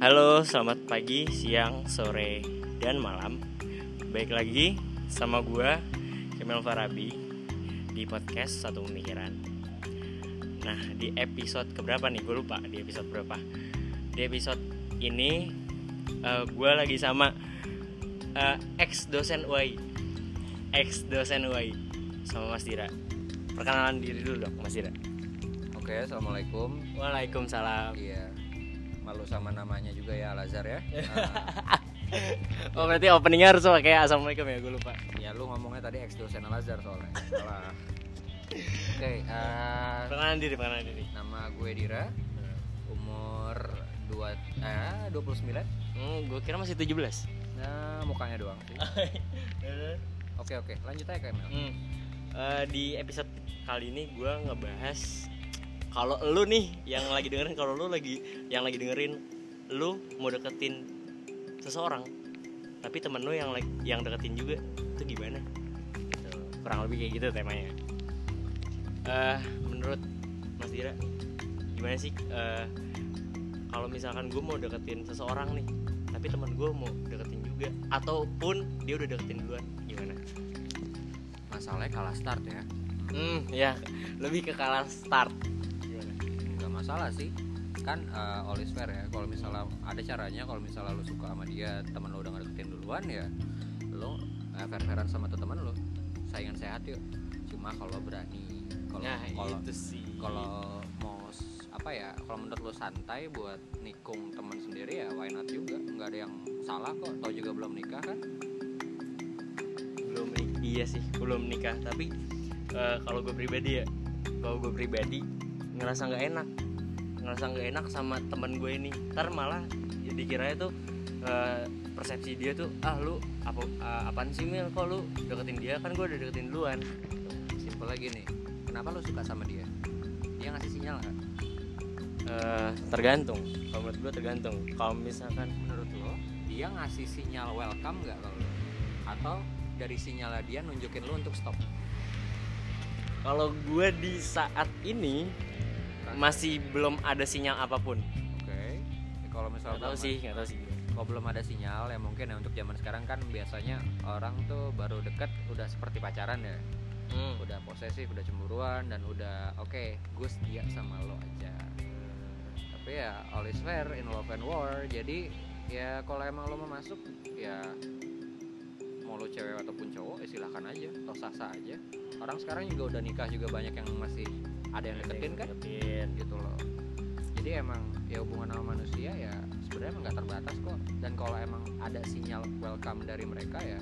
Halo, selamat pagi, siang, sore, dan malam. Baik lagi sama gua Kemal Farabi di podcast Satu Pemikiran. Nah, di episode keberapa nih? Gue lupa di episode berapa. Di episode ini uh, gue lagi sama uh, ex dosen UI, ex dosen UI sama Mas Dira. Perkenalan diri dulu dong, Mas Dira. Oke, assalamualaikum. Waalaikumsalam. Iya, malu sama namanya juga ya Al Azhar ya. Oh berarti openingnya harus pakai assalamualaikum ya gue lupa. Nah, ya lu ngomongnya tadi ex dosen Al Azhar soalnya. Salah. Oke, eh, Perkenalan diri, perkenalan diri. nama gue Dira. Umur 2 eh 29. Hmm, gue kira masih 17 Nah, mukanya doang sih. Oke, oke. Lanjut aja Kemel. hmm. Eh, di episode kali ini gue ngebahas kalau lu nih yang lagi dengerin kalau lu lagi yang lagi dengerin lu mau deketin seseorang tapi temen lu yang yang deketin juga itu gimana Gitu. kurang lebih kayak gitu temanya eh menurut Mas Dira gimana sih eh, kalau misalkan gue mau deketin seseorang nih tapi temen gue mau deketin juga ataupun dia udah deketin duluan gimana Masalahnya kalah start ya. Hmm, ya lebih ke kalah start. Masalah sih. Kan uh, all is fair ya kalau misalnya ada caranya kalau misalnya lu suka sama dia teman lu udah ngedeketin duluan ya lu uh, fair fairan sama tuh teman lu saingan sehat yuk. Cuma kalau berani kalau Nah, kalau kalau mau apa ya kalau menurut lu santai buat nikung teman sendiri ya why not juga? Nggak ada yang salah kok. Tau juga belum nikah kan? Belum nik- iya sih, belum nikah, tapi eh, kalau gue pribadi ya, kalau gue pribadi ngerasa nggak enak. Ngerasa nggak enak sama teman gue ini. Ntar malah ya dikiranya tuh eh, persepsi dia tuh ah lu apa ah, apaan sih Mil? Kok lu deketin dia? Kan gue udah deketin duluan. Simpel lagi nih. Kenapa lu suka sama dia? Dia ngasih sinyal nggak? Eh, tergantung. Kalau menurut gue tergantung. Kalau misalkan menurut lo dia ngasih sinyal welcome nggak kalau lo? atau dari sinyalnya dia nunjukin lo untuk stop? Kalau gue di saat ini masih belum ada sinyal apa pun. oke Ya, kalau misalnya tahu sih, nggak tahu sih. kalau belum ada sinyal ya mungkin ya untuk zaman sekarang kan biasanya orang tuh baru deket udah seperti pacaran ya Hmm. udah posesif udah cemburuan dan udah oke gue setia sama lo aja tapi ya all is fair in love and war jadi ya kalau emang lo mau masuk ya mau lo cewek ataupun cowok ya silahkan aja atau sah sah aja orang sekarang juga udah nikah juga banyak yang masih ada yang deketin kan Deketin. gitu loh jadi emang ya hubungan sama manusia ya sebenarnya emang nggak terbatas kok dan kalau emang ada sinyal welcome dari mereka ya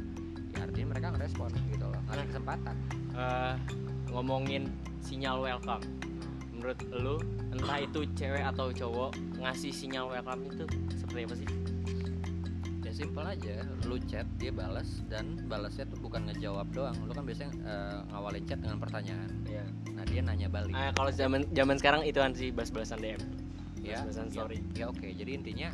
ya artinya mereka ngerespon gitu loh ngasih Nah. kesempatan Eh, ngomongin sinyal welcome. Menurut lu entah itu cewek atau cowok ngasih sinyal welcome itu seperti apa sih? ya simpel aja lu chat dia balas dan balasnya tuh bukan ngejawab doang lu kan biasanya eh, ngawalin chat dengan pertanyaan Iya. Dia nanya balik Ah, kalau zaman zaman sekarang itu kan sih bas-basan DM. ya Bas-basan ya, story. ya oke jadi intinya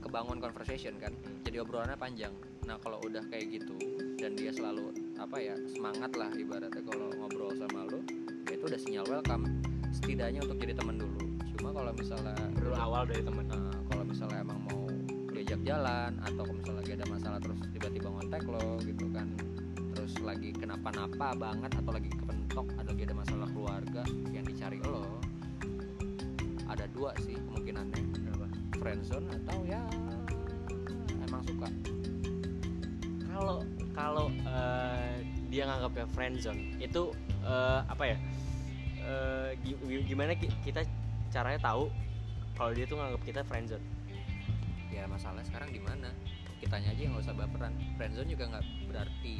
kebangun conversation kan jadi obrolannya panjang nah kalau udah kayak gitu dan dia selalu apa ya semangat lah ibaratnya kalau ngobrol sama lu ya itu udah sinyal welcome setidaknya untuk jadi teman dulu cuma kalau misalnya Perlu awal dari temen. Nah, kalau misalnya emang mau diajak jalan atau kalau misalnya lagi ada masalah terus tiba-tiba ngontek lo gitu kan terus lagi kenapa-napa banget atau lagi kepentok ada lagi ada masalah keluarga yang dicari lo ada dua sih kemungkinannya. Apa? friendzone atau ya emang suka? Kalau kalau eh, dia nganggapnya friendzone itu eh, apa ya gi- gimana ki- kita caranya tahu kalau dia tuh nganggap kita friendzone ya masalah sekarang di mana? Kitanya aja yang nggak usah baperan. Friendzone juga nggak berarti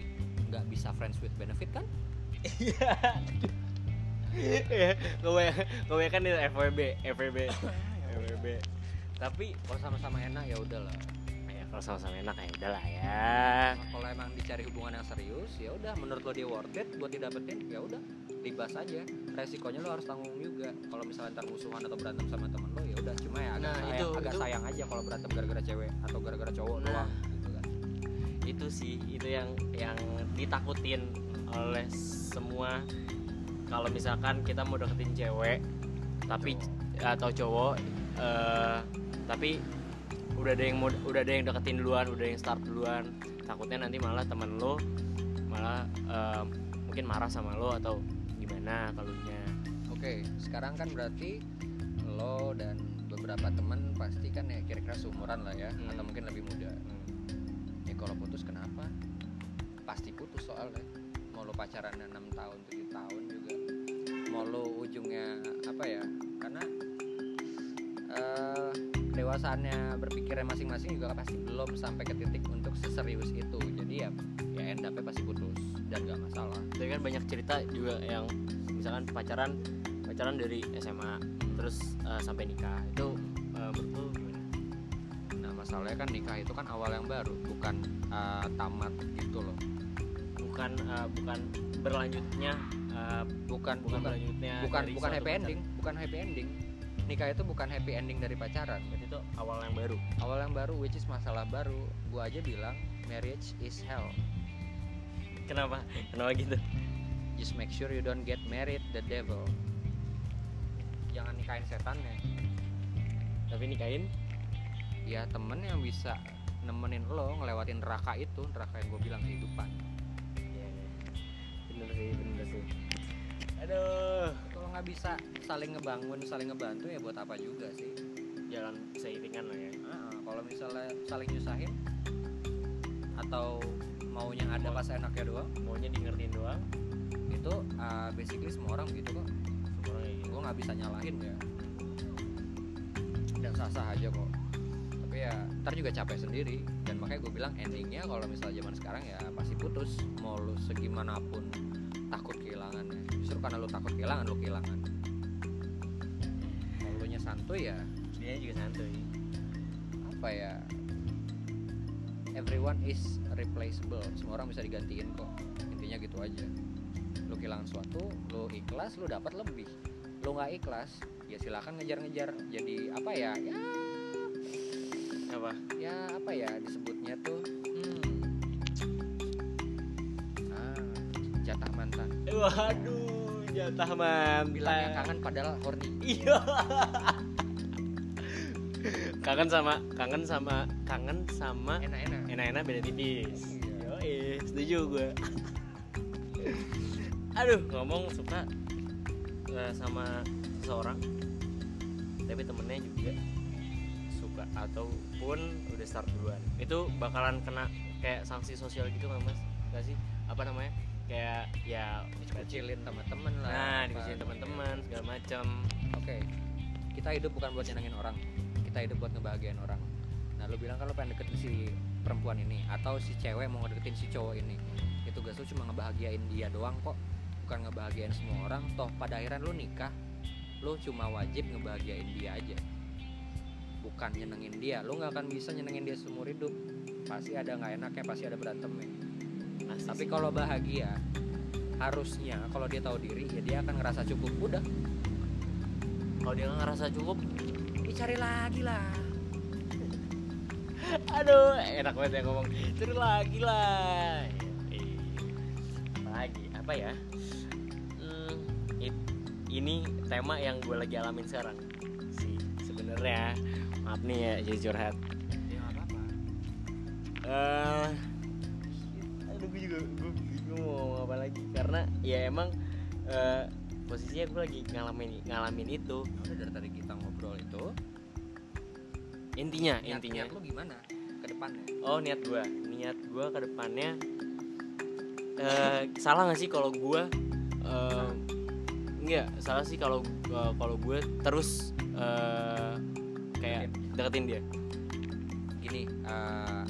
nggak bisa friends with benefit kan Iya, kebanyakan kebanyakan itu FWB FWB FWB tapi kalau sama-sama enak ya udahlah. Ya kalau sama-sama enak ya udahlah ya. Kalau emang dicari hubungan yang serius ya udah. Menurut lo dia worth it buat didapetin ya udah. Libas aja. Resikonya lo harus tanggung juga. Kalau misalnya ntar musuhan atau berantem sama temen lo ya udah. Cuma ya agak Nah, sayang, itu- agak itu- sayang aja kalau berantem gara-gara cewek atau gara-gara cowok Nah. doang gitu kan. Itu sih itu yang yang ditakutin oleh semua kalau misalkan kita mau deketin cewek tapi atau cowok eh, tapi udah ada yang mau udah ada yang deketin duluan udah yang start duluan takutnya nanti malah teman lo malah eh, mungkin marah sama lo atau gimana kalau nya Oke, sekarang kan berarti lo dan beberapa temen pasti kan ya kira-kira seumuran lah ya, Hmm. atau mungkin lebih muda. Ya kalau putus kenapa? Pasti putus soalnya. Pacaran 6 tahun, 7 tahun juga. Mau lo ujungnya apa ya? Karena eh dewasaannya berpikirnya masing-masing juga pasti belum sampai ke titik untuk seserius itu. Jadi ya ya end up-nya pasti putus dan gak masalah. tapi kan banyak cerita juga yang misalkan pacaran pacaran dari SMA terus eh, sampai nikah itu menurut lo gimana? Nah masalahnya kan nikah itu kan awal yang baru, bukan uh, tamat gitu loh. Bukan eh, bukan berlanjutnya eh, Bukan bukan berlanjutnya bukan bukan happy pacaran. ending, bukan happy ending. Nikah itu bukan happy ending dari pacaran. berarti itu awal yang baru Awal yang baru, which is masalah baru. Gua aja bilang marriage is hell. kenapa kenapa gitu Just make sure you don't get married the devil. Jangan nikahin setannya. tapi nikahin Ya temen yang bisa nemenin lo ngelewatin neraka itu, neraka yang gue bilang kehidupan. Bener sih bener sih. Aduh. Kalau nggak bisa saling ngebangun, saling ngebantu ya buat apa juga sih? jalan seiringan lah ya. Ah, kalau misalnya saling nyusahin atau maunya ada pas enaknya doang. Maunya di ngertiin doang. Itu ah, basically semua orang gitu kok. Semua orang kayak gitu. Gue nggak bisa nyalahin ya. Dan sah sah aja kok ya ntar juga capek sendiri. Dan makanya gue bilang endingnya kalau misalnya zaman sekarang ya pasti putus. Mau lu segimanapun takut kehilangannya. Justru karena lu takut kehilangan lu kehilangan. Kalau lu nya santuy ya dia juga santuy. apa ya everyone is replaceable. Semua orang bisa digantiin kok. Intinya gitu aja. Lu kehilangan suatu lu ikhlas lu dapat lebih. Lu nggak ikhlas ya silakan ngejar-ngejar. Jadi apa ya ya apa? Ya apa ya disebutnya tuh? Hmm. ah jatah mantan. Waduh jatah mantan. Bilangnya kangen padahal horny. Iya. Kangen sama kangen sama kangen sama enak-enak. enak-enak beda tipis. Iya. Yoi, setuju gue aduh ngomong suka eh, sama seseorang tapi temennya juga ataupun udah start duluan itu bakalan kena kayak sanksi sosial gitu nggak mas gak sih apa namanya kayak ya kecilin sama temen lah nah apa. dikasihin teman-teman segala macam Oke, kita hidup bukan buat nyenengin orang, kita hidup buat ngebahagiain orang. Nah, lu bilang lu pengen deketin si perempuan ini atau si cewek mau ngedeketin si cowok ini. Itu tugas lu cuma ngebahagiain dia doang kok, bukan ngebahagiain semua orang. Toh pada akhirnya lu nikah, lu cuma wajib ngebahagiain dia aja. Bukan nyenengin dia, lu nggak akan bisa nyenengin dia seumur hidup. Pasti ada nggak enaknya, pasti ada berantemnya. Pasti Tapi kalau bahagia, harusnya kalau dia tahu diri ya dia akan ngerasa cukup. Udah, kalau dia nggak ngerasa cukup dicari lagi lah. aduh enak banget ya ngomong terus lagi lah Eh, lagi apa ya Hmm, it- ini tema yang gue lagi alamin sekarang sih sebenarnya maaf nih ya jadi curhat. Ya aduh gue juga gue bingung mau apa lagi. Karena ya emang eh, posisinya gue lagi ngalamin ngalamin itu. Ya udah dari tadi kita ngobrol itu intinya niat- intinya. niat lu gimana? Ke depannya? Oh niat gue niat gue ke depannya eh salah nggak sih kalau gue eh enggak salah sih kalau kalau gue terus eh kayak deketin dia. Gini eh,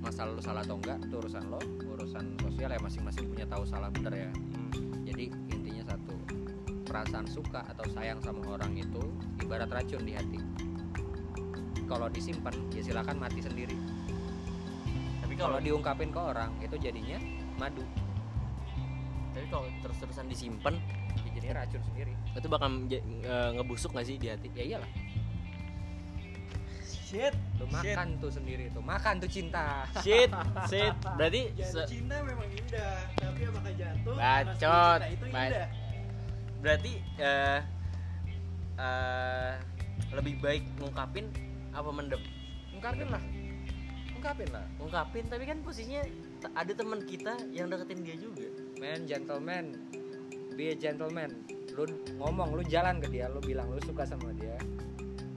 masalah lu salah atau enggak itu urusan lo urusan sosial ya masing-masing punya tahu salah bener ya. Jadi intinya satu perasaan suka atau sayang sama orang itu ibarat racun di hati. Kalau disimpan ya silakan mati sendiri. Tapi kalau diungkapin ke orang itu jadinya madu. Tapi kalau terus terusan disimpan ya jadinya racun sendiri. Itu bakal eh, ngebusuk nggak sih di hati? Ya iyalah shit. Lu makan tuh sendiri tuh. Makan tuh cinta. Shit. Shit. Berarti Jatuh se- cinta memang indah, tapi apakah jatuh? Bacot, cinta itu ba- indah. berarti eh eh, lebih baik ngungkapin apa mendem? Ungkapin lah. Ungkapin lah. Ungkapin tapi kan posisinya ada teman kita yang deketin dia juga. Man gentleman. Be a gentleman. Lu ngomong lu jalan ke dia lu bilang lu suka sama dia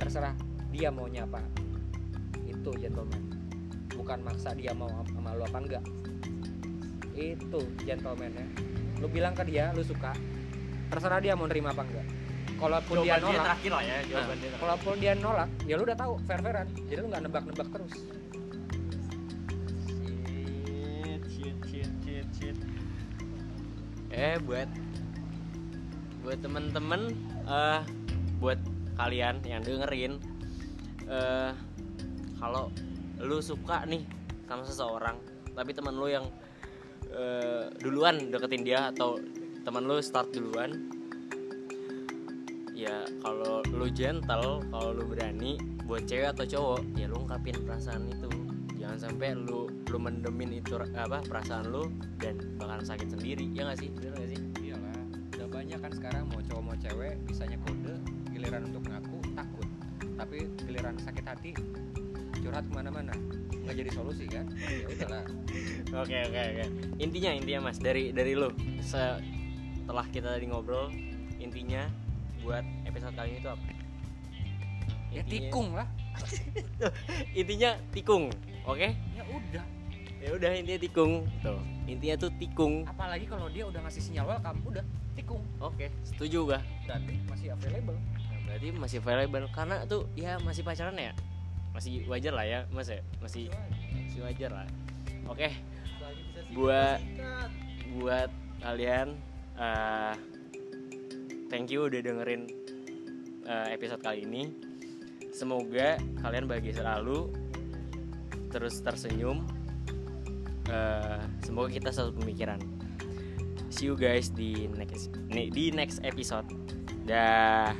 terserah dia maunya apa itu gentleman. Bukan maksa dia mau sama lu apa enggak. Itu gentleman ya lu bilang ke dia lu suka. Terserah dia mau nerima apa enggak. Kalaupun dia Jawaban nolak. terakhir lah ya Nah, dia terakhir. kalaupun dia nolak ya lu udah tahu fair fairan. Jadi lu nggak nebak-nebak terus. Shit, shit, shit, shit, shit. Eh buat buat temen-temen eh buat kalian yang dengerin eh kalau lu suka nih sama seseorang tapi teman lu yang eh, duluan deketin dia atau teman lu start duluan ya kalau lu gentle kalau lu berani buat cewek atau cowok ya lu ungkapin perasaan itu. Jangan sampai lu lu mendemin itu apa perasaan lu dan bakalan sakit sendiri ya nggak sih? Bener nggak sih? Iyalah udah banyak kan sekarang mau cowok mau cewek bisanya kode giliran untuk ngaku takut. Tapi giliran sakit hati curhat ke mana-mana. Nggak jadi solusi kan? Ya udahlah. Oke oke oke. Intinya intinya mas dari dari lu setelah kita tadi ngobrol intinya buat episode kali ini itu apa? Ya Intinya- tikung lah. Intinya tikung oke? Ya udah. Ya udah intinya tikung. Tuh. Intinya tuh tikung. Apalagi kalau dia udah ngasih sinyal welcome udah tikung. Oke setuju gak berarti masih available. Berarti masih available. Karena tuh ya masih pacaran ya masih wajar lah ya mas ya? Masih masih wajar lah. Oke singkat, Buat- buat kalian eh thank you udah dengerin eh, episode kali ini. Semoga kalian bahagia selalu terus tersenyum Eh, semoga kita satu pemikiran. See you guys di next di next episode. Dah